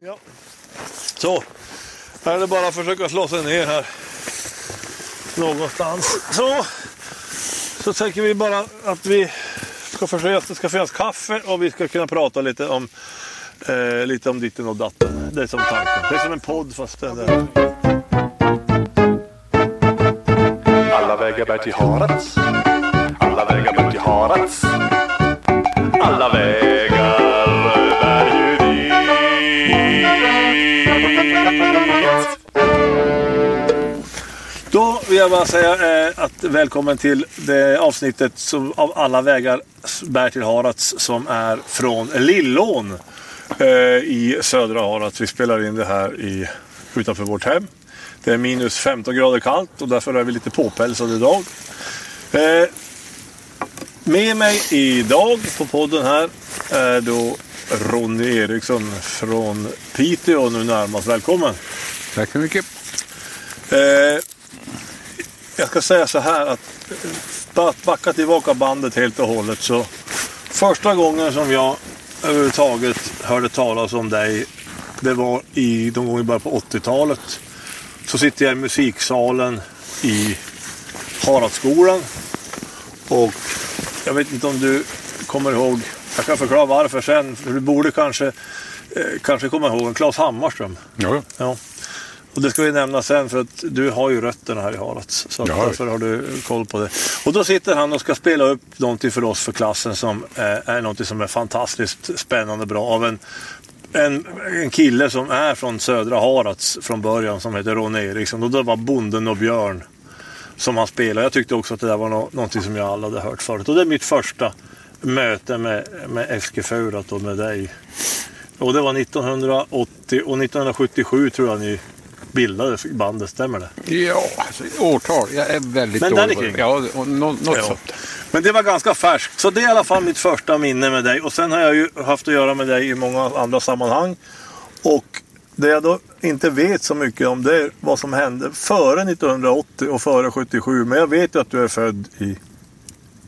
Ja. Så. Här är det bara att försöka slå sig ner här. Någonstans. Så. Så tänker vi bara att vi ska försöka att det ska finnas kaffe och vi ska kunna prata lite om eh, lite om ditten och datten. Det är som tanken. Det är som en podd fast det är. Alla vägar bär till Harads. Alla vägar bär till Harads. Alla vägar vill jag bara säga eh, att välkommen till det avsnittet som av alla vägar bär till Harads som är från Lillån eh, i södra Harads. Vi spelar in det här i, utanför vårt hem. Det är minus 15 grader kallt och därför är vi lite påpälsade idag. Eh, med mig idag på podden här är då Ronny Eriksson från Piteå nu närmast. Välkommen! Tack så mycket. Eh, jag ska säga så här att backa tillbaka bandet helt och hållet så första gången som jag överhuvudtaget hörde talas om dig det var i de gånger bara på 80-talet. Så sitter jag i musiksalen i Haradsskolan och jag vet inte om du kommer ihåg, jag kan förklara varför sen, för du borde kanske, eh, kanske komma ihåg en Claes Hammarström. Ja, Ja. Och det ska vi nämna sen för att du har ju rötterna här i Harads. Så att Ja. därför har du koll på det. Och då sitter han och ska spela upp någonting för oss för klassen som är någonting som är fantastiskt spännande och bra. Av en, en, en kille som är från södra Harads från början som heter Ron Eriksson. Och det var Bonden och Björn som han spelade. Jag tyckte också att det där var nå- någonting som jag aldrig hade hört förut. Och det är mitt första möte med, med Feurat och med dig. Och det var 1980 och 1977 tror jag ni bildade bandet, stämmer det? ja alltså, årtal. Jag är väldigt Men dålig på det. Ja, något Ja. sånt. Men det var ganska färskt, så det är i alla fall mitt första minne med dig. Och sen har jag ju haft att göra med dig i många andra sammanhang. Och det jag då inte vet så mycket om det är vad som hände före 1980 och före 77. Men jag vet ju att du är född i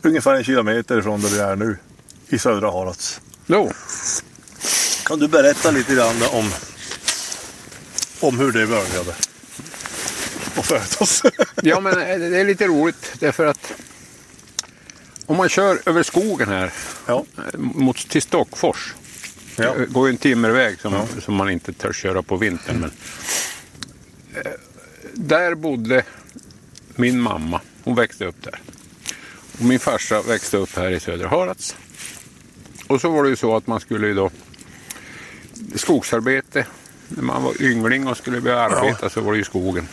ungefär en kilometer ifrån där vi är nu. I södra Harads. Jo, Kan du berätta lite grann om, om hur det började? Och födas. ja, men eh, det är lite roligt därför att om man kör över skogen här ja. eh, mot, till Stockfors. Ja. Det går ju en timmerväg som, som man inte törs köra på vintern. Men, eh, där bodde min mamma. Hon växte upp där. Och min farsa växte upp här i Södra Harads. Och så var det ju så att man skulle ju då skogsarbete. När man var yngling och skulle börja arbeta så var det ju skogen.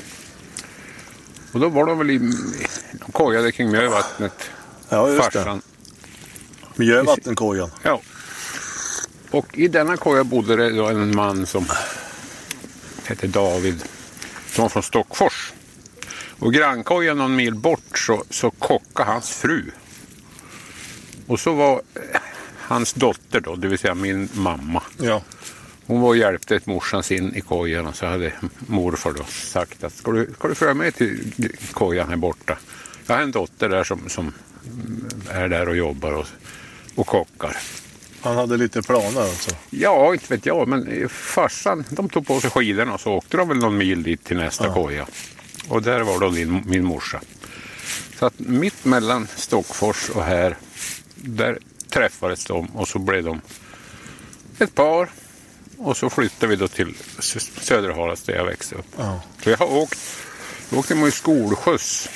Och då var de väl i, de kojade kring Mjövattnet. Ja, just det. farsan. Miljövattenkojan. Ja. Och i denna koja bodde det då en man som hette David. Som var från Stockfors. Och grannkojan någon mil bort så, så kockade hans fru. Och så var hans dotter då, det vill säga min mamma. Ja. Hon var och hjälpte ett morsans in i kojan och så hade morfar då sagt att ska du, ska du följa med till kojan här borta? Jag har en dotter där som, som är där och jobbar och, och kockar. Han hade lite planer alltså. Ja, inte vet jag, men farsan de tog på sig skidorna och så åkte de väl någon mil dit till nästa koja. Och där var då din, min morsa. Så att mitt mellan Stockfors och här, där träffades de och så blev de ett par. Och så flyttade vi då till Sö- Söderhalads där jag växte upp. Ja. Så jag har åkt, jag åkte med i skolskjuts.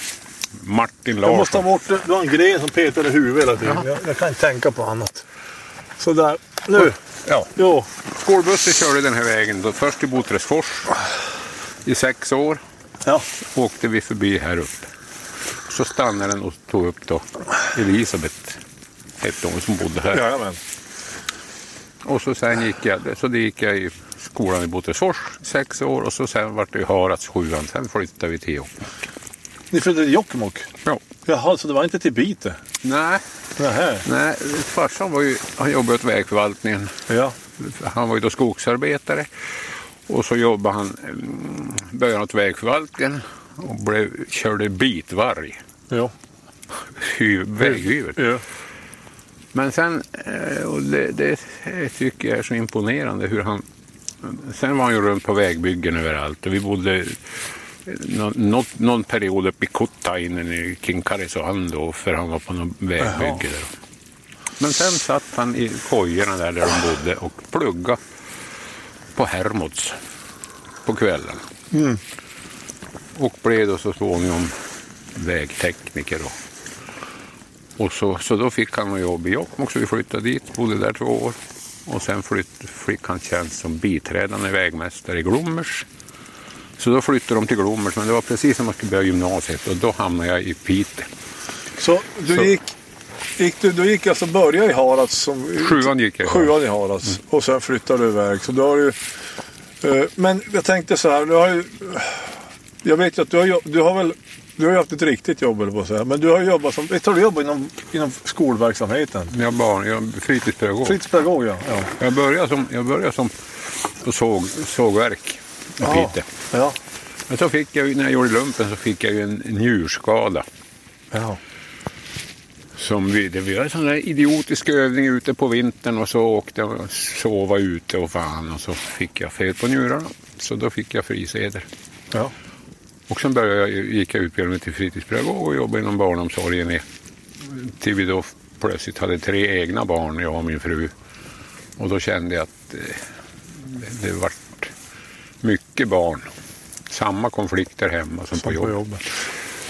Martin Jag måste Larsson. bort det. Du har en gren som petar i huvudet hela tiden. Jag, jag kan inte tänka på annat. Sådär. Nu. Ja. Jo. Skolbussen körde den här vägen då, först till Boträsfors i sex år. Ja. åkte vi förbi här uppe. Så stannade den och tog upp då Elisabeth, hette hon som bodde här. Jajamän. Och så sen gick jag, så det gick jag i skolan i Botesfors sex år och så sen vart det i Harads sjuan. Sen flyttade vi till Jokkmokk. Ni flyttade till Jokkmokk? Ja. Jaha, så det var inte till Piteå? Nej, Nähä. nej, farsan var ju, han jobbade åt vägförvaltningen. Ja. Han var ju då skogsarbetare. Och så jobbade han, mm, började åt vägförvaltningen och blev, körde bitvarg. Ja. Hy- Väghyvel. ja. Men sen, eh, och det, det tycker jag är så imponerande hur han sen var han ju runt på vägbyggen överallt och vi bodde nå- något, någon period uppe i Kuttainen i kring Karesuando då, för han var på något vägbygge där. Men sen satt han i kojorna där, där de bodde och plugga på Hermods på kvällen. Och blev då så småningom vägtekniker. Då. Och så, så då fick han något jobb i Jokkmokk så vi flyttade dit, bodde där två år. Och sen flytt, fick han tjänst som biträdande vägmästare i Glommers. Så då flyttade de till Glommers, men det var precis när man skulle börja gymnasiet och då hamnade jag i Piteå. Så du Så- gick, gick, du, du gick alltså börja i Harads som... Sjuan gick jag i Sjuan i Harads. Och sen flyttade du iväg. Så då har du... eh, men jag tänkte så här, du har ju... Jag vet ju att du har, du har väl... Du har ju haft ett riktigt jobb eller på att säga. Men du har jobbat som... Jag tror du jobbar inom, inom skolverksamheten. Jag, barn, jag är fritidspedagog. Fritidspedagog ja. ja. Jag började som, jag började som på såg, sågverk i Piteå. Ja. Men så fick jag, när jag gjorde lumpen så fick jag ju en njurskada. ja. Som vi, det var en sån där idiotisk övning ute på vintern och så åkte jag och sova ute och fan och så fick jag fel på njurarna. Så då fick jag frisedel. ja. Och sen började jag, gick jag utbildade mig till fritidspedagog och jobbade inom barnomsorgen i, till vi då plötsligt hade tre egna barn, jag och min fru. Och då kände jag att eh, det, det vart mycket barn. Samma konflikter hemma som, på Som på jobbet. jobbet.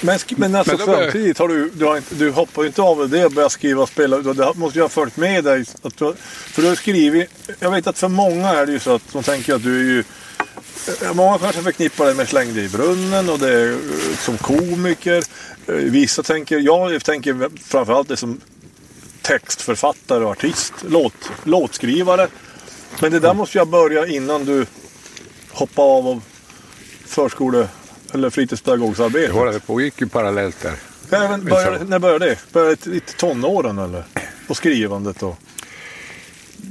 Men, men alltså Men samtidigt har du, du, har inte, du hoppar ju inte av det och börjar skriva och spela. Det måste ju ha följt med dig. Att du, för du har skrivit, jag vet att för många är det ju så att de tänker att du är ju Många kanske förknippar dig med Släng dig i brunnen och det är eh, som komiker. Eh, Vissa tänker, jag tänker framförallt det som textförfattare och artist, låt, låtskrivare. Men det där måste jag börja innan du hoppar av av förskole eller fritidspedagogsarbete. Jo, det pågick ju parallellt där. Även började, när började det? Började det i tonåren eller? Och skrivandet då?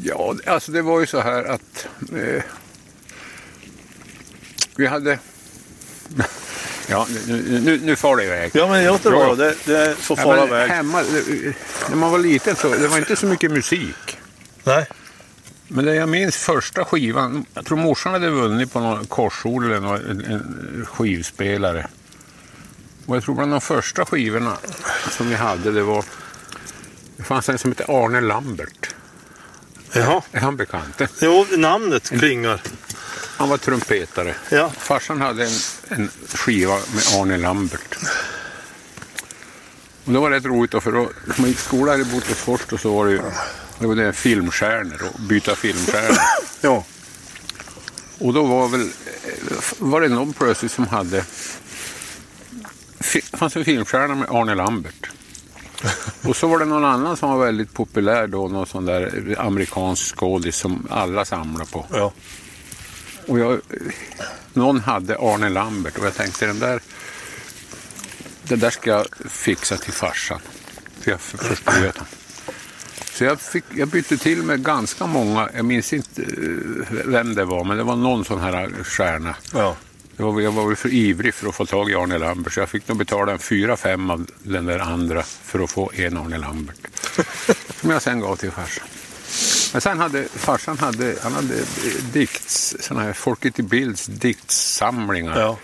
Ja, alltså det var ju så här att eh, vi hade... ja, nu, nu, nu far det iväg. Ja men låt det Ja. vara. Det, det får Ja, fara men iväg. hemma, det, när man var liten så det var inte så mycket musik. Nej. Men det jag minns första skivan, jag tror morsan hade vunnit på någon korsord eller någon, en, en skivspelare. Och jag tror bland de första skivorna som vi hade det var, det fanns en som hette Arne Lambert. Jaha. Är han bekant? Jo, namnet klingar. Han var trumpetare. Ja. Farsan hade en, en skiva med Arne Lambert. Och det var rätt roligt då, för då, när man gick i skolan här i Bothusfors då så var det ju det var det filmstjärnor och byta filmstjärnor. Ja. Och då var väl, var det någon plötsligt som hade, det fanns en filmstjärna med Arne Lambert. Och så var det någon annan som var väldigt populär då, någon sån där amerikansk skådis som alla samlar på. ja. Och jag, någon hade Arne Lambert och jag tänkte den där, det där ska jag fixa till farsan. För jag för- förstod ju att han... Så jag, fick, jag bytte till med ganska många, jag minns inte eh, vem det var, men det var någon sån här stjärna. ja. Jag var, jag var väl för ivrig för att få tag i Arne Lambert så jag fick nog betala en fyra, fem av den där andra för att få en Arne Lambert. Som jag sen gav till farsan. Men sen hade farsan hade, han hade dikts, såna här Folket i Bilds diktsamlingar. ja.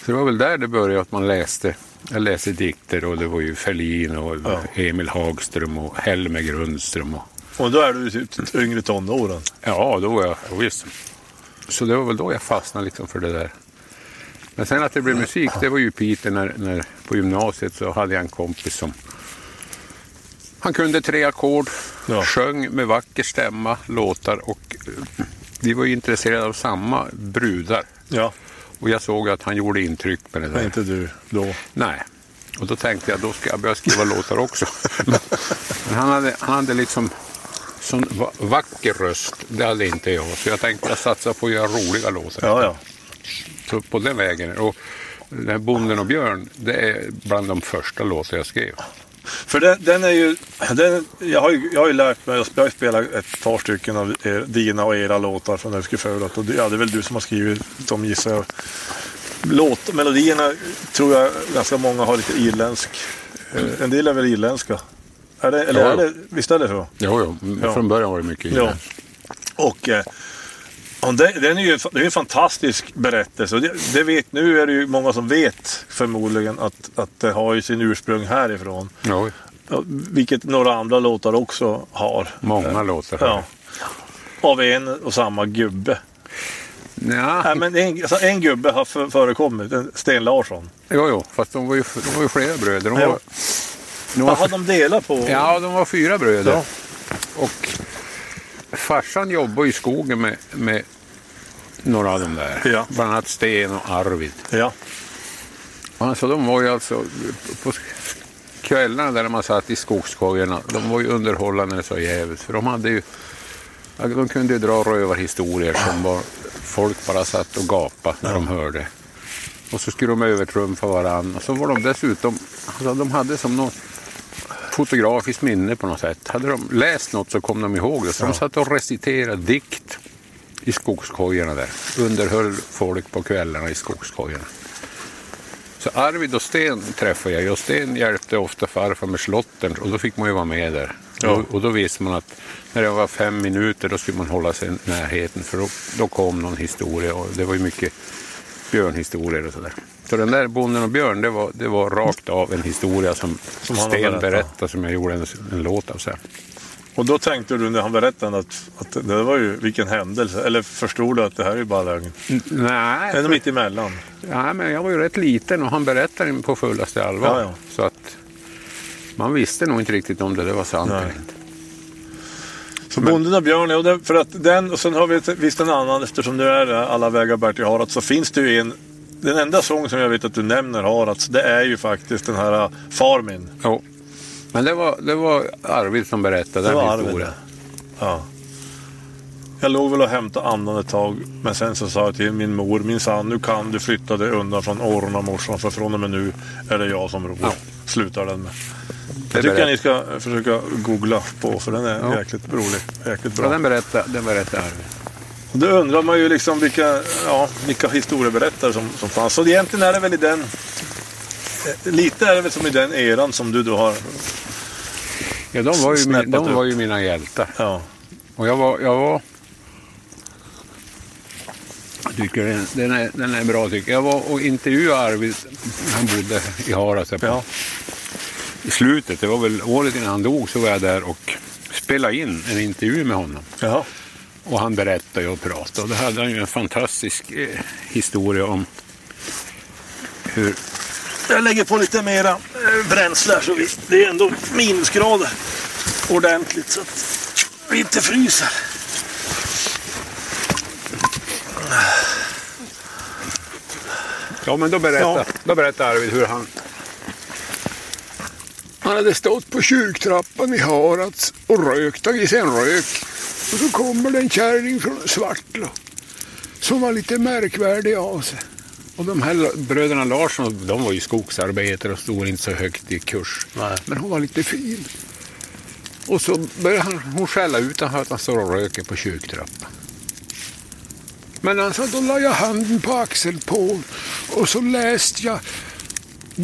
Så det var väl där det började att man läste. Jag läste dikter och det var ju Ferlin och Ja. Emil Hagström och Helmer Grundström. Och, Och då är du typ yngre tonåren. ja, då var jag, ja, visst. Så det var väl då jag fastnade liksom för det där. Men sen att det blev musik, det var ju i Piteå när, när på gymnasiet så hade jag en kompis som han kunde tre ackord, Ja. sjöng med vacker stämma låtar och eh, vi var ju intresserade av samma brudar. Ja. Och jag såg att han gjorde intryck med det Men där. inte du då. Nej. Och då tänkte jag, då ska jag börja skriva låtar också. Men han hade, han hade liksom sån va- vacker röst. Det hade inte jag. Så jag tänkte jag satsa på att göra roliga låtar. Ja, ja. Så på den vägen. Och den här Bonden och Björn, det är bland de första låtar jag skrev. För den, den är ju... Den, jag, har ju jag har ju lärt mig, jag har spelat ett par stycken av er, dina och era låtar från Öske förut. Och det, ja, det är väl du som har skrivit dem gissar jag. Låt, melodierna tror jag ganska många har lite irländsk. eh, En del är väl irländska. Är det, eller Ja, är ja. det, visst är det så? Jo, jo. Ja. Från början var det mycket Ja. ja. Och, det, den är ju, det är en fantastisk berättelse. Det, det vet, nu är det ju många som vet förmodligen att, att det har ju sin ursprung härifrån. Ja, Ja, Vilket några andra låtar också har. många låtar här. Ja. Av en och samma gubbe. Ja, Nej, men en, alltså en gubbe har för, förekommit, en Sten Larsson. jo, jo, fast de var ju, de var ju flera bröder. De Ja. var, de Vad var, har de delat på? ja, de var fyra bröder. Ja. Och farsan jobbade i skogen med, med några av dem där. Ja. Bland annat Sten och Arvid. Ja. Alltså, de var ju alltså på kvällarna där man satt i skogskojorna, de var ju underhållande så jävligt. För de hade ju, ja, de kunde ju dra rövarhistorier som var, folk bara satt och gapade när de hörde. Och så skulle de övertrumfa varandra. Och så var de dessutom, alltså, de hade som något fotografiskt minne på något sätt. Hade de läst något så kom de ihåg det. Så de satt och reciterade dikt i skogskojorna där. Underhöll folk på kvällarna i skogskojorna. Så Arvid och Sten träffade jag och Sten hjälpte ofta farfar med slotten och då fick man ju vara med där. Ja. Och, och då visste man att när det var fem minuter då skulle man hålla sig i närheten för då, då kom någon historia och det var ju mycket björnhistorier och sådär. Så den där Bonden och Björn det var, det var rakt av en historia som, Som Sten berättat. berättade som jag gjorde en, en låt av sen. Och då tänkte du när han berättade att, att det var ju vilken händelse. Eller förstod du att det här är bara lögn? Nej, Eller mitt emellan. Ja, men jag var ju rätt liten och han berättade på fullaste allvar. Ja, ja. Så att man visste nog inte riktigt om det, det var sant Nej. eller inte. Så Bonden och Björn, ja, det, för att den, och sen har vi visst en annan, eftersom du är Alla vägar bär till Harads, så finns det ju en, den enda sång som jag vet att du nämner Harads, det är ju faktiskt den här uh, Far min. Jo. Men det var, det var Arvid som berättade Det den historien. Ja. Jag låg väl och hämtade andan ett tag, men sen så sa jag till min mor, min sann, nu kan du flytta dig undan från och morsan, för från och med nu är det jag som ror. Ja. Slutar den med. Det Jag tycker berätt- ni ska försöka googla på, för den är Ja. jäkligt rolig. Jäkligt Ja, bra. den berättade, den berättade Arvid. Då undrar man ju liksom vilka, ja, vilka historieberättare som, som fanns. Så egentligen är det väl i den... eh, Lite är det väl som i den eran som du då har... Ja, de var ju, min, de var ju mina hjältar. Ja. Och jag var... Jag var jag tycker den, den, är, den är bra tycker jag. Jag var och intervjuade Arvid. Han bodde i på- ja. I slutet, det var väl året innan han dog, så var jag där och spelade in en intervju med honom. ja. Och han berättade och pratade. Och då hade han ju en fantastisk eh, historia om hur... Jag lägger på lite mera eh, bränsle här så vi, det är ändå minusgrader ordentligt så att vi inte fryser. Ja, men då berättade, Ja. då berättade Arvid hur han... Han hade stått på kyrktrappan i Harads och rökt, tagit sig en rök. Och så kommer det en kärring från Svartlå som var lite märkvärdig av sig. Och de här bröderna Larsson, de var ju skogsarbetare och stod inte så högt i kurs. Nej. Men hon var lite fin. Och så började han, hon skälla ut honom för att han står och röker på kyrktrappan. Men han sa, då la jag handen på axeln på och så läste jag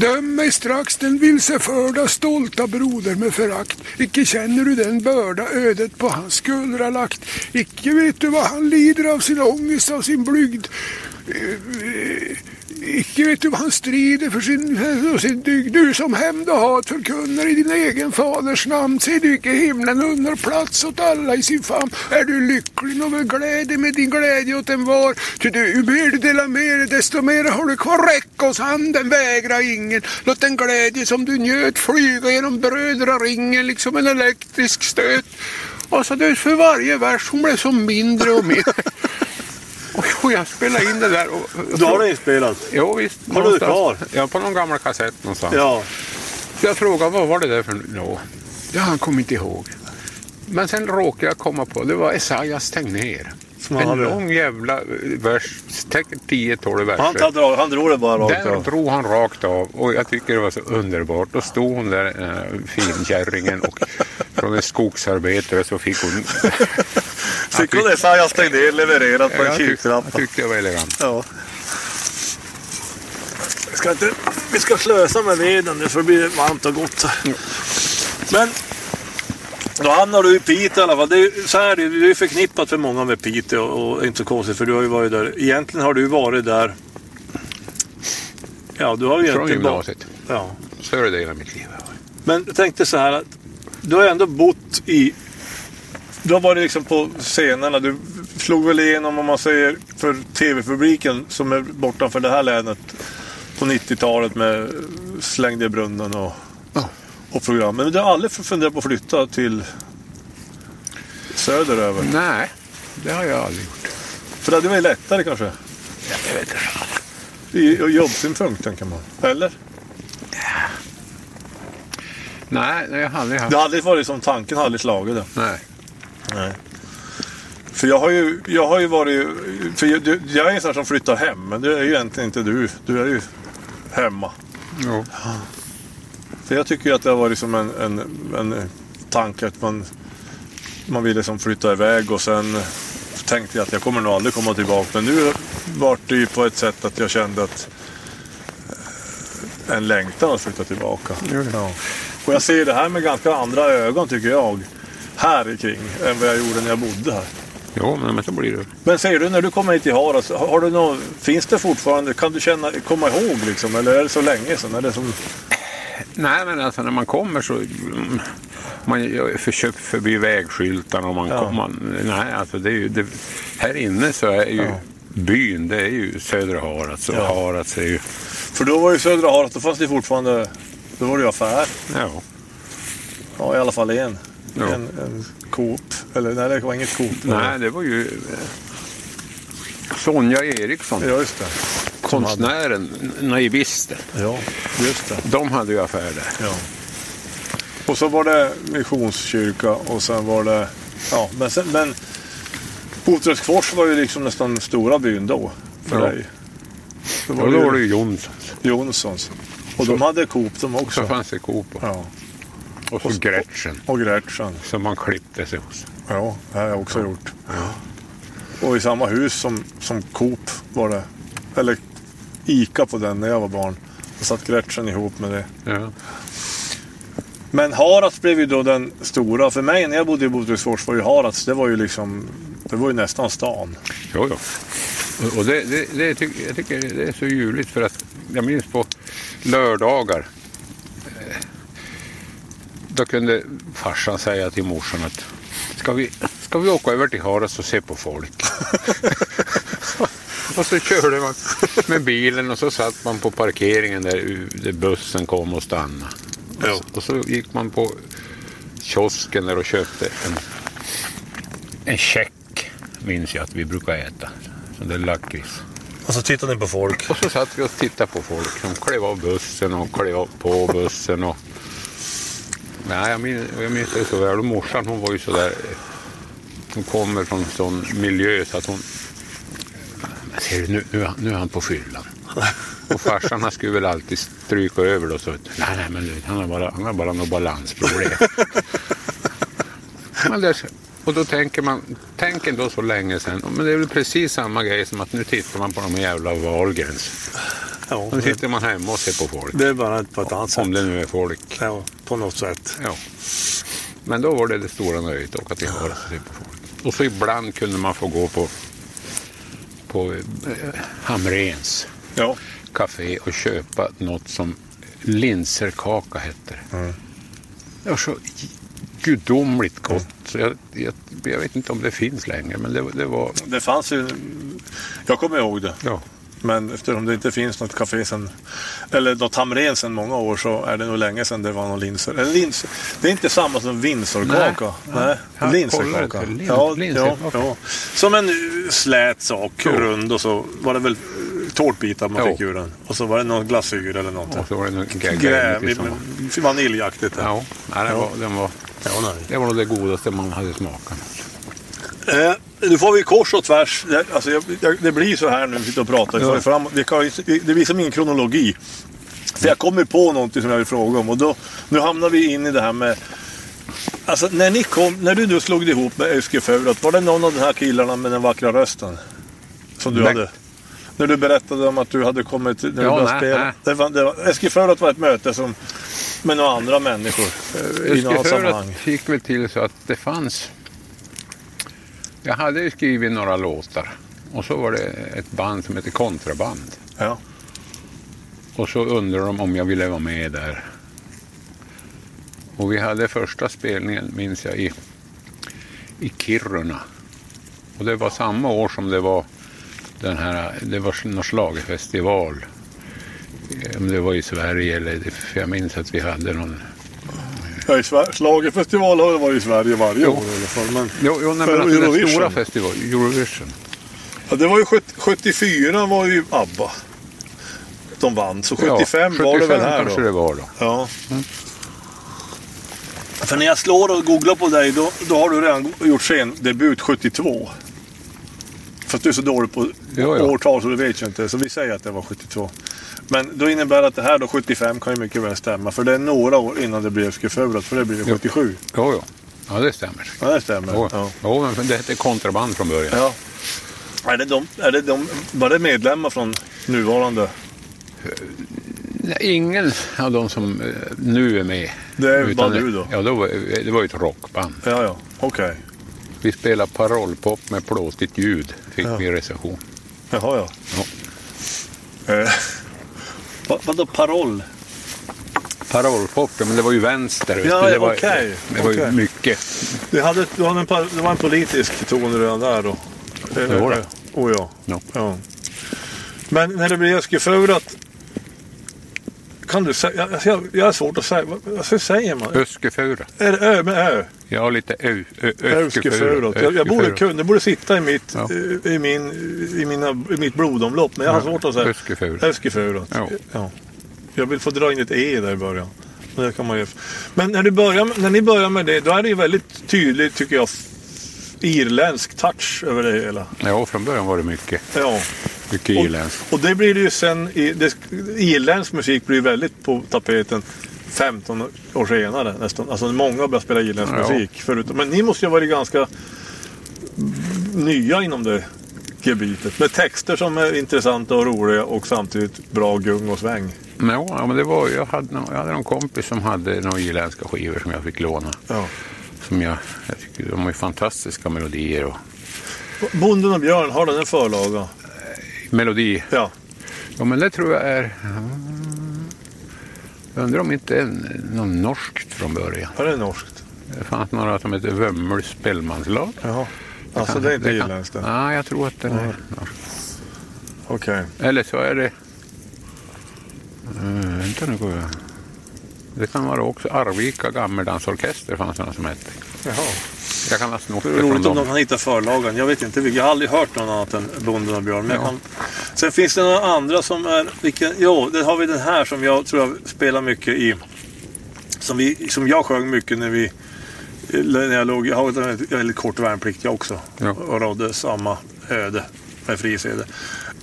Döm mig strax den vilseförda stolta broder med förakt. Icke känner du den börda ödet på hans skuldra lagt. Icke vet du vad han lider av sin ångest, av sin blygd. Eh, eh, Icke vet du vad han strider för sin, för sin dygd. Du som hämnd och hat förkunnar i din egen faders namn. Se du icke himlen unnar plats åt alla i sin famn. Är du lycklig och med glädje med din glädje åt en var. Ty du, ju mer du delar med dig, desto mer har du kvar. Räck oss handen, vägra ingen. Låt den glädje som du njöt flyga genom brödraringen liksom en elektrisk stöt. Och så du, för varje vers hon blev som mindre och mindre. Och jag spelade in det där. Och, Du har det inspelat? Jo, visst. Har du det någonstans. Ja, på någon gammal kassett någonstans. Ja. Så jag frågade vad var det där för no. Ja, han kom inte ihåg. Men sen råkade jag komma på, det var Esaias Tegnér. En lång jävla eh, vers, säkert 10-12 verser. Han, han, drog, han drog det bara rakt Den av. drog han rakt av och jag tycker det var så underbart. Då stod hon där, äh, finkärringen, och från en skogsarbetare så fick hon... Fick hon Esaias Tegnér levererat på en jag, kyrktrappa? jag tyckte det var elegant. Ja. Vi ska, inte, vi ska slösa med veden nu för det blir varmt och gott. Men Då hamnar du i Piteå i alla fall. Det är, så här, det är förknippat för många med Piteå och inte så konstigt för du har ju varit där. Egentligen har du varit där. Ja, du har ju Från egentligen bara- gymnasiet. Ja. Större delen av mitt liv. Men jag tänkte så här att du har ändå bott i... Du har varit liksom på scenerna. Du slog väl igenom om man säger för tv-publiken som är bortanför det här länet på 90-talet med Slängde i brunnen och. Och program. Men du har aldrig funderat på att flytta till söderöver? Nej, det har jag aldrig gjort. För det hade varit lättare kanske? Jag vet inte. I jobbsynpunkt tänker man. Eller? Nej, jag har aldrig haft. Det har aldrig varit som tanken, har aldrig slagit det. Nej. Nej. För jag har ju, jag har ju varit... För jag, jag är en sån som flyttar hem, men det är ju egentligen inte du. Du är ju hemma. Jo. För jag tycker att det har varit som en, en, en tanke att man, man ville som flytta iväg och sen tänkte jag att jag kommer nog aldrig komma tillbaka. Men nu var det ju på ett sätt att jag kände att eh, en längtan att flytta tillbaka. Ja. Och jag ser det här med ganska andra ögon tycker jag. Här kring än vad jag gjorde när jag bodde här. Jo, men så blir det. Men säger du när du kommer hit till Harads, har har du någon, finns det fortfarande, kan du känna, komma ihåg liksom? Eller är det så länge sedan? Är det som, Nej, men alltså när man kommer så... mm, Man försöker förbi vägskyltarna och man Ja. kommer... Nej, alltså det är ju... Det, här inne så är ju byn, det är ju södra Harads och Ja. Harads är ju... för då var ju södra Harads, då fanns det fortfarande, då var det ju affär. Ja. Ja, i alla fall en. Ja. En, en Coop. Eller nej, det var inget Coop. Nej, det var ju eh, Sonja Eriksson, Ja, just det. Konstnären, naivisten. Ja, just det. De hade ju affär där. Ja. Och så var det missionskyrka och sen var det... Ja, men, sen, men Botrösksfors var ju liksom nästan stora byn då. För Ja. dig. Då Och då var det ju Jonssons. Jonssons. Och de hade Coop de Så också. fanns det Coop Ja. och så Gretchen Och Gretchen. som man klippte sig hos. Ja, det har jag också gjort. Och i samma hus som, som Coop var det. Eller Ica på den när jag var barn. Då satt Gretchen ihop med det. Ja. Men Harads blev ju då den stora. För mig när jag bodde i Botrösfors var ju Harads, det var ju liksom, det var ju nästan stan. Jo, jo. Och- Och det, det, det tycker, jag tycker det är så ljuvligt för att jag minns på lördagar. eh, Då kunde farsan säga till morsan att ska vi, ska vi åka över till Harads och se på folk? och så körde man med bilen och så satt man på parkeringen där, där bussen kom och stannade. Ja. Och så gick man på kiosken där och köpte en, en check, minns jag att vi brukar äta. Sån där lakrits. Och så tittade ni på folk. Och så satt vi och tittade på folk som klev av bussen och klev på bussen. Och... Nej, jag minns, jag minns det så väl. Och morsan hon var ju så där. Hon kommer från en sån miljö så att hon... Ser du, nu, nu, är han- nu är han på fyllan. Och farsan skulle väl alltid stryka över då. Så, nej, nej, men han har bara, han har bara något balansproblem. men det, och då tänker man, tänk ändå så länge sedan. Men det är väl precis samma grej som att nu tittar man på de jävla Wahlgrens. Ja, Nu sitter man hemma och ser på folk. det är bara på ett annat sätt. Om det nu är folk. Ja, på något sätt. Ja. Men då var det det stora nöjet att åka till Harads och se på folk. Och så ibland kunde man få gå på, på eh, Hamrens Ja. café och köpa något som linserkaka hette. Mm. Det var så gudomligt gott. Så jag, jag, jag vet inte om det finns längre, men det, det var... Det fanns ju, jag kommer ihåg det. Ja. Men eftersom det inte finns något café sen, eller något Hamrén sedan många år så är det nog länge sedan det var någon linser. Eller lins, det är inte samma som Windsorkaka. Nej. Nej, Ja, linserkaka. lin- Ja, ja, linserkaka. ja. Som en slät sak, Ja. rund och så var det väl tårtbitar man Ja. fick ur den. Och så var det någon glasyr eller något. Och så var det någon Grä, grädde. Liksom. vaniljaktigt. Ja, nej, det, var, den var, Ja, det var nog det godaste man hade smakat. Eh, nu får vi kors och tvärs. Det, alltså, jag, jag, det blir så här när vi sitter och pratar. Ja. Fram, vi kan, det blir som ingen kronologi. För jag kommer på någonting som jag vill fråga om. Och då, nu hamnar vi in i det här med... Alltså när, ni kom, när du då slog ihop med Faurat, var det någon av de här killarna med den vackra rösten? Som du Nej. hade? När du berättade om att du hade kommit när du Ja, började nej, spela. nej. Det var, det var, var ett möte som med några andra människor eh, i några sammanhang. Gick väl till så att det fanns... Jag hade ju skrivit några låtar och så var det ett band som heter Kontraband. Ja. Och så undrade de om jag ville vara med där. Och vi hade första spelningen, minns jag, i, i Kiruna. Och det var samma år som det var den här, det var någon schlagerfestival. Om det var i Sverige eller, för jag minns att vi hade någon Ja, i Schlagerfestival har det varit i Sverige varje år i alla fall. Men, Jo, jo nej, men alltså den stora festival, Eurovision. ja, det var ju 70, 74 var ju ABBA. De vann, så 75 ja, var det väl 75 här kanske då. det var då. Ja. För när jag slår och googlar på dig, då, då har du redan gjort scendebut 72. För att du är så dålig på Ja, ja. årtal så du vet ju inte. Så vi säger att det var 72. Men då innebär att det här då 75 kan ju mycket väl stämma. För det är några år innan det blir Öskeförat. För det blir det 77. Jo, jo. Ja, det stämmer. Ja, det stämmer. Jo, Ja. jo, men det hette kontraband från början. Ja. Är det de, är det de, var det medlemmar från nuvarande? Nej, Ingen av de som eh, nu är med. Det är bara du då? Ja, då var, det var ju ett rockband. Ja, ja. Okej. Vi spelade parollpop med plåtigt ljud, fick vi i recension. Jaha, ja. Ja. Eh, vad, vadå paroll? Parollpop, ja, men det var ju vänster. Ja, du. det var, okej, det var ju okej. mycket. Det, hade, du hade en, det var en politisk ton redan där då? Eh, Jo då. eh, Oh, ja. Ja. ja. Men när det blir Öskeförat. Kan du säga? Jag, jag, har svårt att säga. Vad, vad säger man? Öskefura. Är det ö med ö? Ja, lite ö, ö, Öskeförat. Jag, jag borde Öskefura. kunna. Det borde sitta i mitt, Ja. eh, i min, i mina, i mitt blodomlopp. Men jag har svårt att säga. Öskefura. Öskeförat. Ja. Ja. Jag vill få dra in ett E där i början. Men Det kan man ju. Men när, du börjar, när ni börjar med det, då är det ju väldigt tydligt tycker jag. Irländsk touch över det hela. Ja, från början var det mycket. Ja. Mycket Och, irländskt. och det blir det ju sen. I, det, irländsk musik blir väldigt på tapeten 15 år senare nästan. Alltså många börjar spela irländsk Ja. musik. Förutom, men ni måste ju ha varit ganska nya inom det gebitet. Med texter som är intressanta och roliga och samtidigt bra gung och sväng. Ja, men det var, jag, hade, jag hade någon kompis som hade några irländska skivor som jag fick låna. Ja. Som jag, jag tycker de har ju fantastiska melodier. Och, Bonden och Björn, har den en förlaga? melodi, Ja. ja men det tror jag är... Jag undrar om inte en, någon norskt från början. Är det norskt? Det fanns några som heter Vömmel spelmanslag. Jaha. Alltså det är inte kan- irländskt? Nej, jag tror att den är norsk. Okej. Eller så är det... Uh, vänta nu. går jag- Det kan vara också Arvika gammeldansorkester fanns det som hette. Jaha. Jag kan ha snott det från roligt om dem. de kan hitta förlagen. Jag vet inte, vilka- jag har aldrig hört någon annat än Bonden och Björn. Men Ja. kan... Sen finns det några andra som är... Vilken... Jo, det har vi den här som jag tror jag spelar mycket i. Som, vi, som jag sjöng mycket när vi... När jag låg... Jag har en väldigt kort värnplikt jag också. Ja. Och rådde samma öde med Friesede.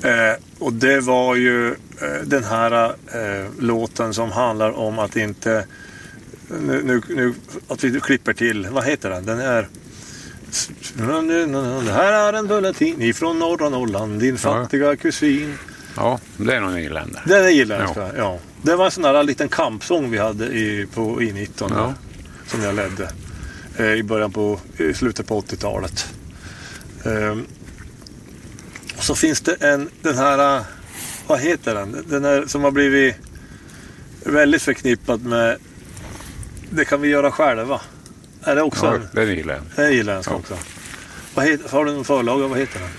Eh, och det var ju eh, den här eh, låten som handlar om att inte... Nu, nu, nu, att vi klipper till. Vad heter den? Den är... Det här är en bulletin ifrån norra Norrland, din fattiga kusin. Ja, det är någon irländare. Den är irländska, ja. Det var en sån där liten kampsång vi hade i, på I19 Ja. där, som jag ledde eh, i början på, i slutet på 80-talet. Och så finns det en, den här, eh, vad heter den? Den här som har blivit väldigt förknippad med Det kan vi göra själva. Är det också Ja, en, det är irländsk. det är irländsk Ja. också? Vad heter, har du någon förlaga? Vad heter den?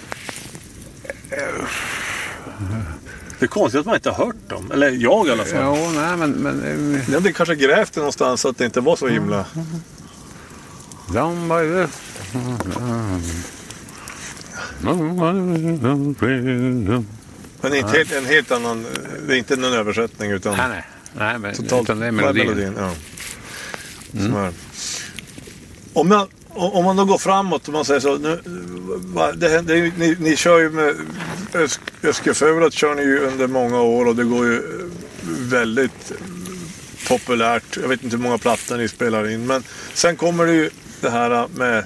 Det är konstigt att man inte har hört dem. Eller jag i alla fall. Ja, nej men... men Jag hade kanske grävt det någonstans så att det inte var så himla... down by the... Men inte helt, en helt annan... Det är inte någon översättning utan Nej, nej. Nej, men totalt... utan det är melodin. melodin ja. Är. Om, jag, om man då går framåt och man säger så. Nu, det, det, är ni, ni kör ju med Ösk, Öskeförat kör ni ju under många år och det går ju väldigt populärt. Jag vet inte hur många plattor ni spelar in. Men sen kommer det ju det här med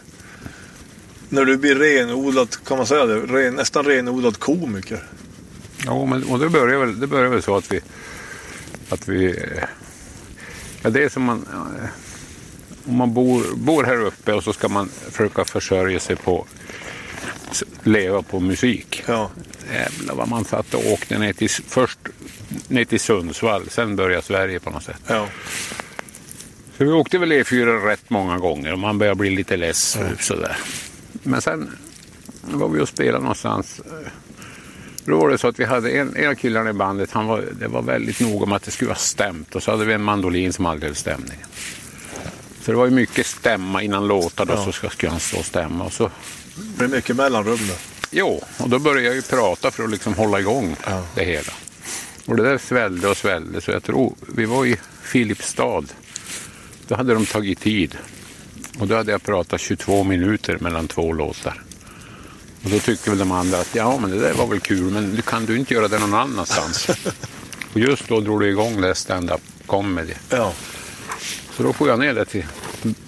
när du blir renodlad, kan man säga det? Ren, nästan renodlad komiker. Ja, men, och det börjar väl, det börjar väl så att vi, att vi eh, Ja, det är som man... eh, Om man bor, bor här uppe och så ska man försöka försörja sig på... Leva på musik. Ja. Jävlar vad man satt och åkte ner till, först ner till Sundsvall, sen började Sverige på något sätt. Ja. Så vi åkte väl E4 rätt många gånger och man började bli lite less sådär. Men sen var vi och spelade någonstans. Då var det så att vi hade en, en av killarna i bandet, han var, det var väldigt noga med att det skulle vara stämt och så hade vi en mandolin som aldrig hade stämning. Så det var ju mycket stämma innan låtar då, så ska- skulle han stå och stämma. Och så, Det är mycket mellanrum där. jo, och då började jag ju prata för att liksom hålla igång Ja. det hela. Och det där svällde och svällde så jag tror, vi var i Filipstad. Då hade de tagit tid. Och då hade jag pratat 22 minuter mellan två låtar. Och då tyckte väl de andra att ja, men det där var väl kul, men du kan du inte göra det någon annanstans? och just då drog du igång det stand-up comedy. Ja. Så då får jag ner det till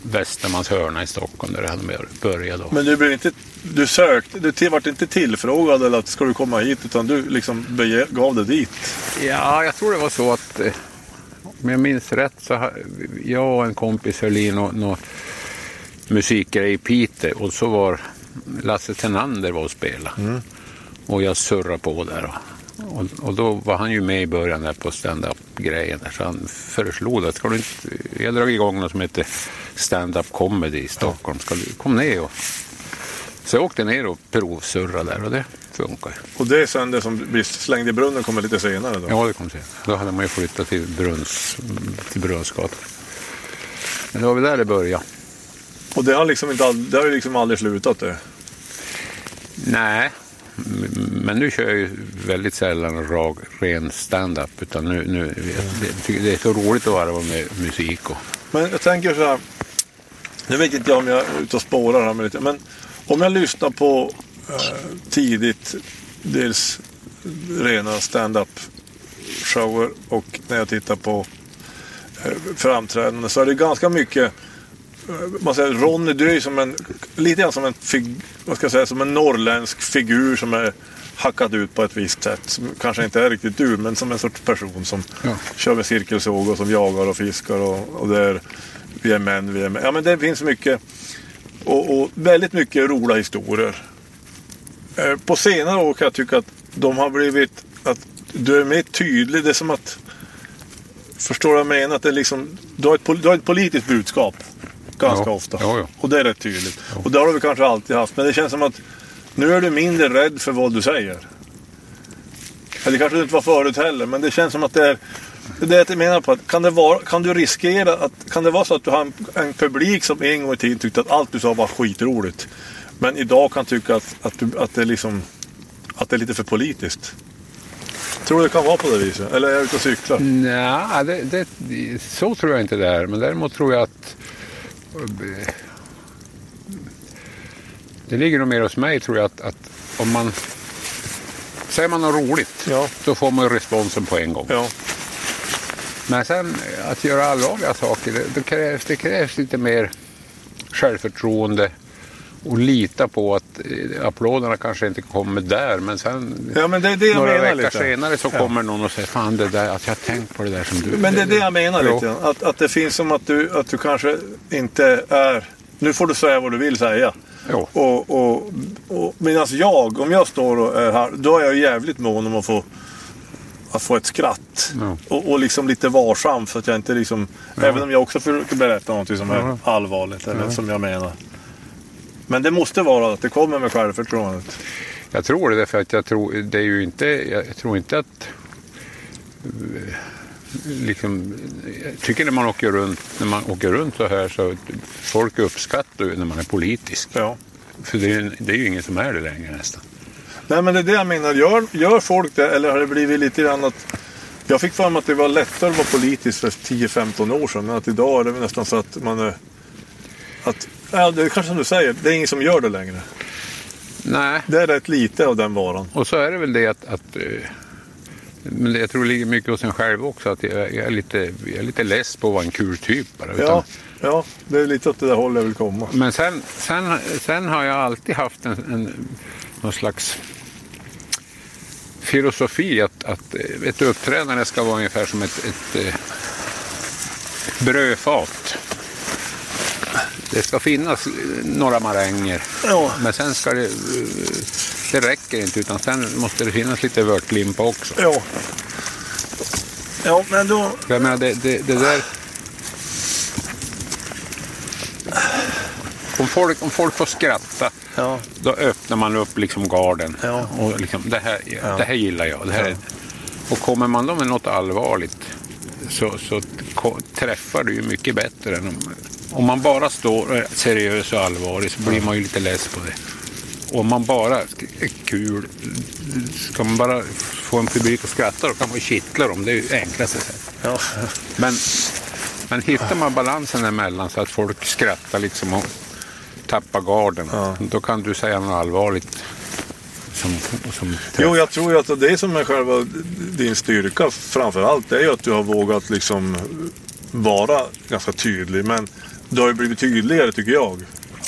Västermans hörna i Stockholm där det hade börjat. Då. Men du blev inte... Du sökte... Du till- vart inte tillfrågad eller att ska du komma hit utan du liksom gav dig dit. Ja, jag tror det var så att eh, om jag minns rätt så har jag och en kompis höll i någon nå musikgrej i Piteå och så var Lasse Tenander var och spela. Och jag surrade på där. Och, och, då var han ju med i början där på stand-up-grejen. Så han föreslog att ska du inte, jag drog igång något som heter stand-up comedy i Stockholm. Ska du kom ner och så jag åkte ner och provsurrade där och det funkar. Och det är sen det som blir slängd i brunnen kommer lite senare då. Ja, det kom sen. Då hade man ju flyttat till, Brunns, till Brunnsgatan. Men det var väl där det började. Och det har liksom inte all, det har ju liksom aldrig slutat det. Nej, men nu kör jag ju väldigt sällan rak, ren stand-up. Utan nu, nu, jag tycker det är så roligt att varva med musik. Och, Men jag tänker så här. Nu vet inte jag om jag är ute och spårar här med lite. Men om jag lyssnar på eh, tidigt. Dels rena stand-up shower och när jag tittar på eh, framträdanden så är det ganska mycket man säger, Ronny, du är ju som en, lite grann som en, fig, vad ska jag säga, som en norrländsk figur som är hackat ut på ett visst sätt. Som kanske inte är riktigt du, men som en sorts person som Ja. kör med cirkelsåg och som jagar och fiskar och, och det är, vi är män, vi är män. Ja men det finns mycket och, och väldigt mycket roliga historier. Eh, På senare år kan jag tycka att de har blivit, att du är mer tydlig. Det är som att, förstår du vad jag menar? Att det är liksom, du, har ett, du har ett politiskt budskap. Ganska Ja, ofta. ja, ja. Och det är rätt tydligt. Och det har du kanske alltid haft. Men det känns som att nu är du mindre rädd för vad du säger. Eller det kanske du inte var förut heller. Men det känns som att det är det är det jag menar på. Att kan, det vara, kan du riskera att, kan det vara så att du har en, en publik som en gång i tiden tyckte att allt du sa var skitroligt. Men idag kan tycka att, att, du, att, det, är liksom, att det är lite för politiskt. Tror du det kan vara på det viset? Eller är jag ute och cyklar? Nej, det, det, så tror jag inte det är. Men däremot tror jag att det ligger nog mer hos mig tror jag att, att om man säger man något roligt Ja. så får man responsen på en gång. Ja. Men sen att göra allvarliga saker, det, det, krävs, det krävs lite mer självförtroende och lita på att eh, applåderna kanske inte kommer där men sen ja, men det är det jag några veckor lite. senare så Ja. kommer någon och säger fan det där, att jag har tänkt på det där som du... Men det är det jag menar Jo. lite. Att, att det finns som att du, att du kanske inte är... Nu får du säga vad du vill säga. Jo. Och, och, och, Medan jag, om jag står och är här, då är jag jävligt mån om att få, att få ett skratt. Ja. Och, och liksom lite varsam så att jag inte liksom... Även om jag också försöker berätta något som är Ja. allvarligt eller som jag menar. Men det måste vara att det kommer med självförtroendet. Jag tror det därför att jag tror, det är ju inte, jag tror inte att liksom, jag tycker när man åker runt, när man åker runt så här så folk uppskattar ju när man är politisk. Ja. För det är, det är ju ingen som är det längre nästan. Nej men det är det jag menar. Gör, gör folk det eller har det blivit lite grann att... Jag fick för mig att det var lättare att vara politisk för 10-15 år sedan. Men att idag är det nästan så att man är... Att, ja, det är kanske som du säger, det är ingen som gör det längre. Nej, Det är rätt lite av den varan. och så är det väl det att, att eh, men jag tror det ligger mycket hos en själv också att jag, är, lite, jag är lite less på att vara en kul typ bara. Utan, Ja, ja, det är lite åt det där hållet jag vill komma. Men sen, sen, sen har jag alltid haft en, en, någon slags filosofi att, att eh, ett uppträdande ska vara ungefär som ett, ett, eh, brödfat. Det ska finnas några maränger, Ja. men sen ska det... eh, Det räcker inte, utan sen måste det finnas lite vörtlimpa också. Ja. Ja, men då... Jag menar, det, det, det där... Om folk, om folk får skratta, Ja. då öppnar man upp liksom garden. Ja. Och liksom, det, här, det här gillar jag. Det här är, och kommer man då med något allvarligt så, så träffar du ju mycket bättre än om, om man bara står seriös och allvarlig så blir man ju lite less på det. Och om man bara är kul, ska man bara få en publik att skratta då kan man ju kittla dem. Det är ju enklaste sättet. Ja. Men, men hittar man balansen emellan så att folk skrattar liksom och tappar garden, då kan du säga något allvarligt. Som, som Jo, jag tror ju att det som är själva din styrka framför allt, det är ju att du har vågat liksom vara ganska tydlig. Men du har ju blivit tydligare tycker jag.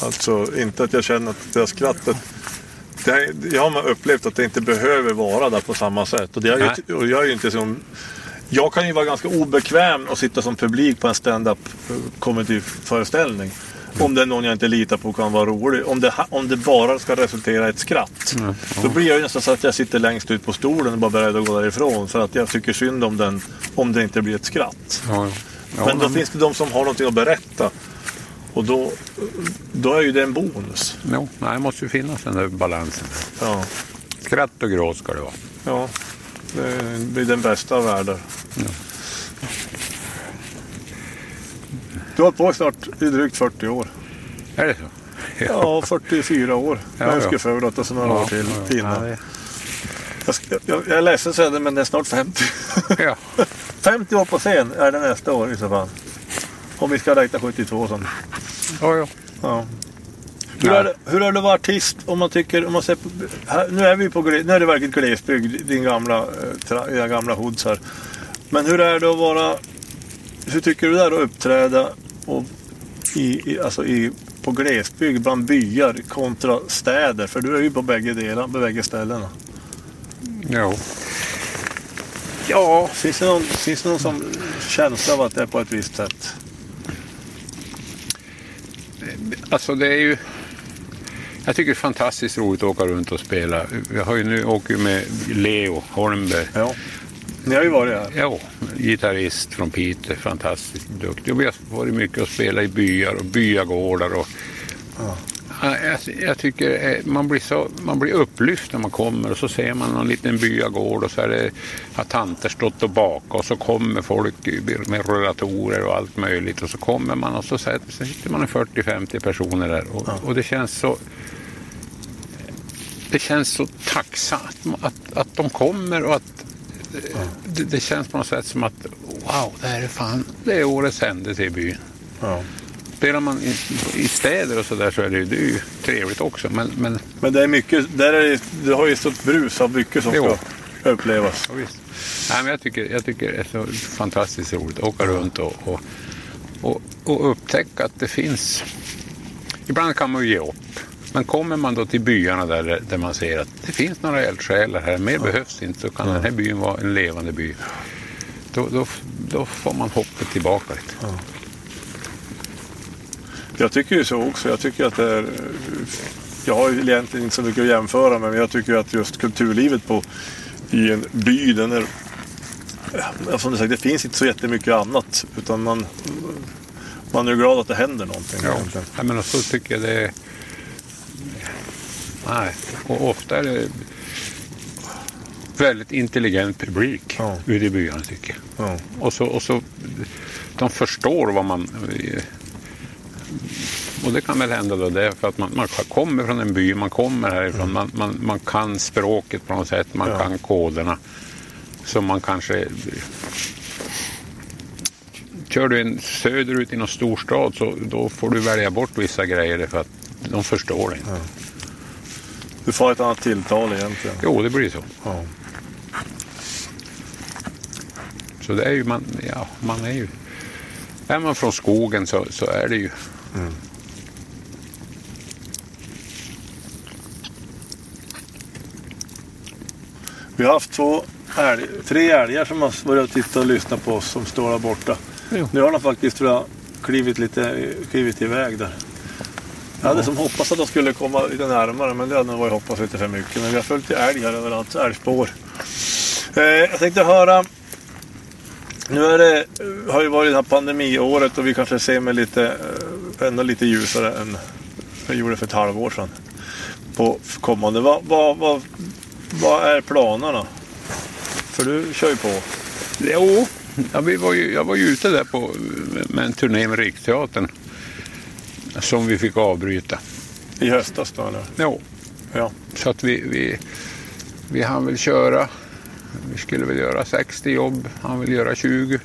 Alltså inte att jag känner att det här skrattet det jag har upplevt att det inte behöver vara där på samma sätt. Och, det är ju, och jag är inte som... Jag kan ju vara ganska obekväm och sitta som publik på en stand-up eh, comedy-föreställning. Om det är någon jag inte litar på kan vara rolig. Om det, om det bara ska resultera i ett skratt. Då blir jag ju nästan så att jag sitter längst ut på stolen och bara beredd att gå därifrån. För att jag tycker synd om den om det inte blir ett skratt. Ja, ja, Men då finns det de som har någonting att berätta. Och då, då är ju det en bonus. Jo, nej, det måste ju finnas den där balansen. Ja. Skratt och gråt ska det vara. Ja, det blir den bästa av världar. Du har hållit på snart i drygt 40 år. Är det så? Ja, 44 år. Ja, Jag ja. ska födat och så några år till ja, innan. ja. Jag, ska, jag, jag är ledsen att det, men det är snart 50. Ja. 50 år på scen är det nästa år i så fall. Om vi ska räkna 72 som. Ja, ja. Ja. Hur Nej. är, hur är det att vara artist om man tycker, om man ser på, här, nu är vi på nu är det verkligen glesbygd, din gamla, eh, tra, dina gamla hoods här. Men hur är det att vara, hur tycker du det är att uppträda och i, i, alltså i, på glesbygd bland byar kontra städer? För du är ju på bägge delar, på bägge ställena. Jo. Ja, Finns det någon, finns det någon som känsla av att det är på ett visst sätt? Alltså det är ju... Jag tycker det är fantastiskt roligt att åka runt och spela. Jag har ju nu åker med Leo Holmberg. Ja. Ni har ju varit här. Ja, gitarrist från Piteå, fantastiskt duktig. Vi har varit mycket och spelat i byar och byagårdar. Och, Ja, jag, jag tycker eh, man blir, så, man blir upplyft när man kommer och så ser man någon liten byagård och så är det, har tanter stått och bakat och så kommer folk med rullatorer och allt möjligt och så kommer man och så så sitter man en 40-50 personer där och, och det känns så det känns så tacksamt att, att de kommer och att det, det känns på något sätt som att wow, det här är fan, det är årets händelse i byn. Ja. Spelar man i, i städer och så där så är det, ju- det är ju trevligt också. Men, men Men det är mycket, där är det, du har ju stått brus av mycket som Jo. ska upplevas. ja, visst. Nej, men jag, tycker, jag tycker det är så fantastiskt roligt att åka runt och, och, och, och upptäcka att det finns... Ibland kan man ju ge upp. Men kommer man då till byarna där, där man ser att det finns några eldsjälar här, mer behövs inte, så kan den här byn vara en levande by. Då, då, då får man hoppet tillbaka lite. Jag tycker ju så också. Jag tycker att det är... Jag har egentligen inte så mycket att jämföra med, men jag tycker att just kulturlivet på, i en by, den är... ja, Som du sagt, det finns inte så jättemycket annat. Utan man, man är ju glad att det händer någonting. Ja. egentligen. ja, men så tycker jag det är... Nej, och ofta är det väldigt intelligent publik Ja. ute i byarna tycker jag. Ja. Och så, och så de förstår vad man... Och det kan väl hända då det är för att man, man kommer från en by, man kommer härifrån, man, man, man kan språket på något sätt, man Mm. Ja. kan koderna. Så man kanske... Kör du en söderut i någon storstad så då får du välja bort vissa grejer för att de förstår det inte. Du får ett annat tilltal egentligen. Jo, det blir så. Ja. Så det är ju man, ja, man är ju... Är man från skogen så, så är det ju... Vi har haft två älg, tre älgar som har börjat titta och lyssna på oss som står där borta. Jo. Nu har de faktiskt tror jag, klivit, lite, klivit iväg där. Jag hade som hoppats att de skulle komma lite närmare men det hade nog varit hoppats lite för mycket. Men vi har följt här överallt, älgspår. Eh, jag tänkte höra nu är det, har ju varit det här pandemiåret och vi kanske ser med lite, eh, ännu lite ljusare än jag gjorde för ett halvår sedan. På kommande. Vad, vad, vad, vad är planerna? För du kör ju på. Jo, ja, vi var ju, jag var ju ute där på, med en turné med Riksteatern. Som vi fick avbryta. I höstas då eller? Jo, Ja. så att vi, vi, vi hann väl köra. Vi skulle väl göra 60 jobb. Han vill göra 20.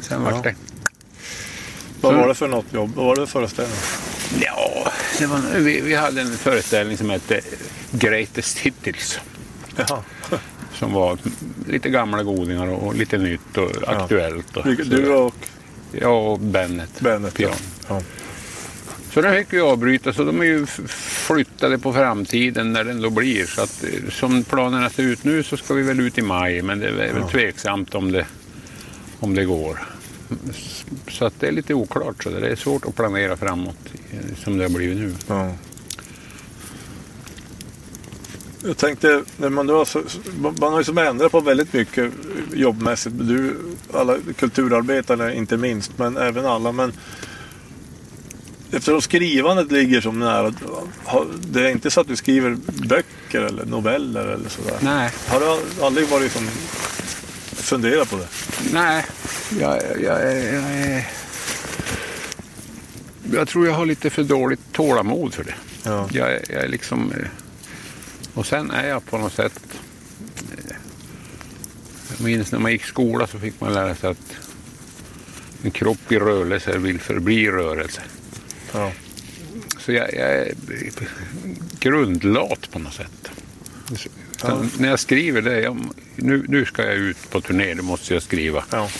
Sen Ja. vart det. Vad var det för något jobb? Vad var det för föreställning? Ja, det var, vi, vi hade en föreställning som hette Greatest Hittills. Jaha. Som var lite gamla godingar och, lite nytt och aktuellt. Och, Du, du och Ja, och Bennet. Bennet. Ja. Pian. Ja. Så den fick vi avbryta, så de är ju flyttade på framtiden när den då blir. Så att, eh, som planerna ser ut nu så ska vi väl ut i maj, men det är väl tveksamt om det, om det går. Så att det är lite oklart, så det är svårt att planera framåt eh, som det har blivit nu. Ja. Jag tänkte, när man, har så- man har ju som ändrat på väldigt mycket jobbmässigt. Du, alla kulturarbetare inte minst, men även alla. Men eftersom skrivandet ligger som nära. Det är inte så att du skriver böcker eller noveller eller sådär. Nej, Har du aldrig varit som funderat på det? nej. Jag, jag, jag, jag, jag tror jag har lite för dåligt tålamod för det. Ja. Jag, är- jag är liksom... eh, Och sen är jag på något sätt... eh, Jag minns när man gick i skola så fick man lära sig att en kropp i rörelse vill förbli rörelse. Ja. Så jag, jag är grundlat på något sätt. Utan När jag skriver det, jag, nu, nu ska jag ut på turné, det måste jag skriva. Ja.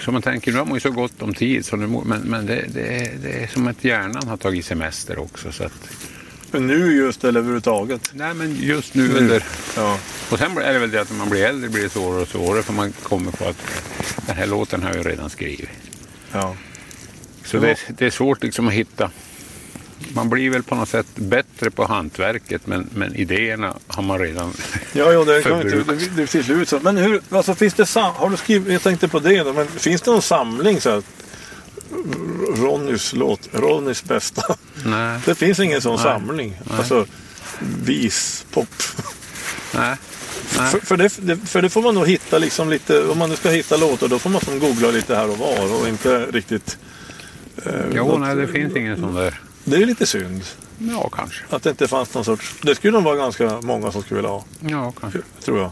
Så man tänker, nu har man ju så gott om tid, så nu, men, men det, det, är, det är som att hjärnan har tagit semester också. Så att, Men nu just eller överhuvudtaget? nej, men just nu under... Ja. Och sen är det väl det att när man blir äldre blir det svårare och svårare för man kommer på att den här låten har jag redan skrivit. ja. Så det, det är svårt liksom att hitta. Man blir väl på något sätt bättre på hantverket men, men idéerna har man redan... Ja, ja det kan inte, det, det till slut så. Men hur, alltså finns det har du skrivit, jag tänkte på det då, men finns det någon samling så här, Ronnys låt, Ronnys bästa? Nej. Det finns ingen sån Nej. samling. Nej. Alltså vispop. Nej. Nej. För, för, det, det, för det får man nog hitta liksom lite, om man nu ska hitta låtar då får man som googla lite här och var och inte riktigt. Eh, Jo, något- nej, det finns ingen sån där. Det är lite synd Ja, kanske. att det inte fanns någon sorts, det skulle nog vara ganska många som skulle vilja ha, Ja, kanske. tror jag.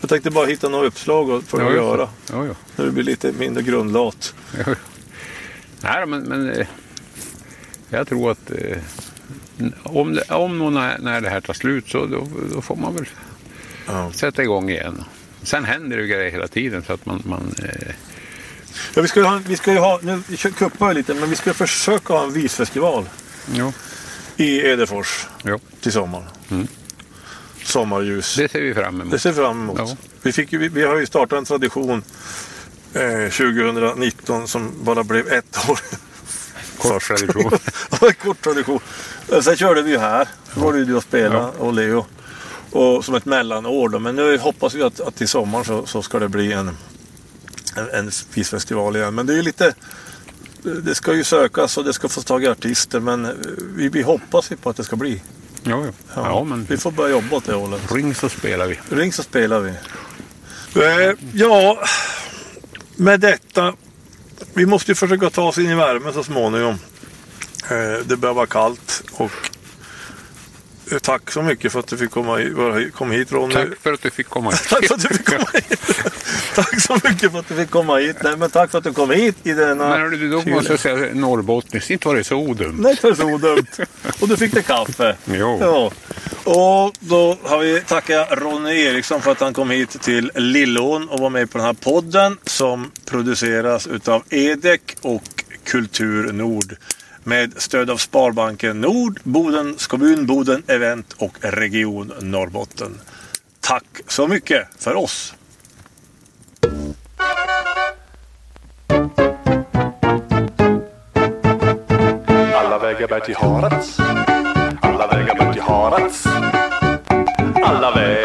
Jag tänkte bara hitta några uppslag och- för ja, att göra. Jo. När du blir lite mindre grundlat. Jo. Nej, men, men eh, jag tror att eh, om, om och när, när det här tar slut så då, då får man väl Ja. sätta igång igen. Sen händer det ju grejer hela tiden så att man... man Ja, vi ska ju ha, vi ju ha, nu vi kuppar ju lite, men vi ska försöka ha en visfestival jo, i Edefors jo, till sommaren. Mm. Sommarljus. det ser vi fram emot. Det ser vi fram emot. Ja. Vi, fick, vi, vi har ju startat en tradition eh, 2019 som bara blev ett år. Kort tradition. Ja, kort tradition. Eh, Sen körde vi ju här. Då var det ju du och spela och Leo. Och som ett mellanår då. Men nu hoppas vi att, att till sommaren så, så ska det bli en, en, en visfestival igen. Men det är lite... Det ska ju sökas och det ska få tag i artister. Men vi, vi hoppas ju på att det ska bli. Jo, jo. Ja, men Vi får börja jobba åt det hållet. ring så spelar vi. Ring så spelar vi. Eh, ja, med detta. Vi måste ju försöka ta oss in i värmen så småningom. Eh, det börjar vara kallt och tack så mycket för att du fick komma hit, kom hit Ronny. Tack för att du fick komma hit. Tack för att du fick komma hit. tack så mycket för att du fick komma hit. Nej, men tack för att du kom hit i denna... Men du, då måste jag säga norrbottniskt, inte var det så odumt. Nej, inte så dumt. Och du fick det kaffe. Jo. Ja. Och då har vi tackat Ronny Eriksson för att han kom hit till Lillån och var med på den här podden som produceras utav Edek och Kultur Nord med stöd av Sparbanken Nord, Bodens kommun, Boden Event och Region Norrbotten. Tack så mycket för oss! Alla vägar bär till Harads. Alla vägar bär till Harads. Alla vägar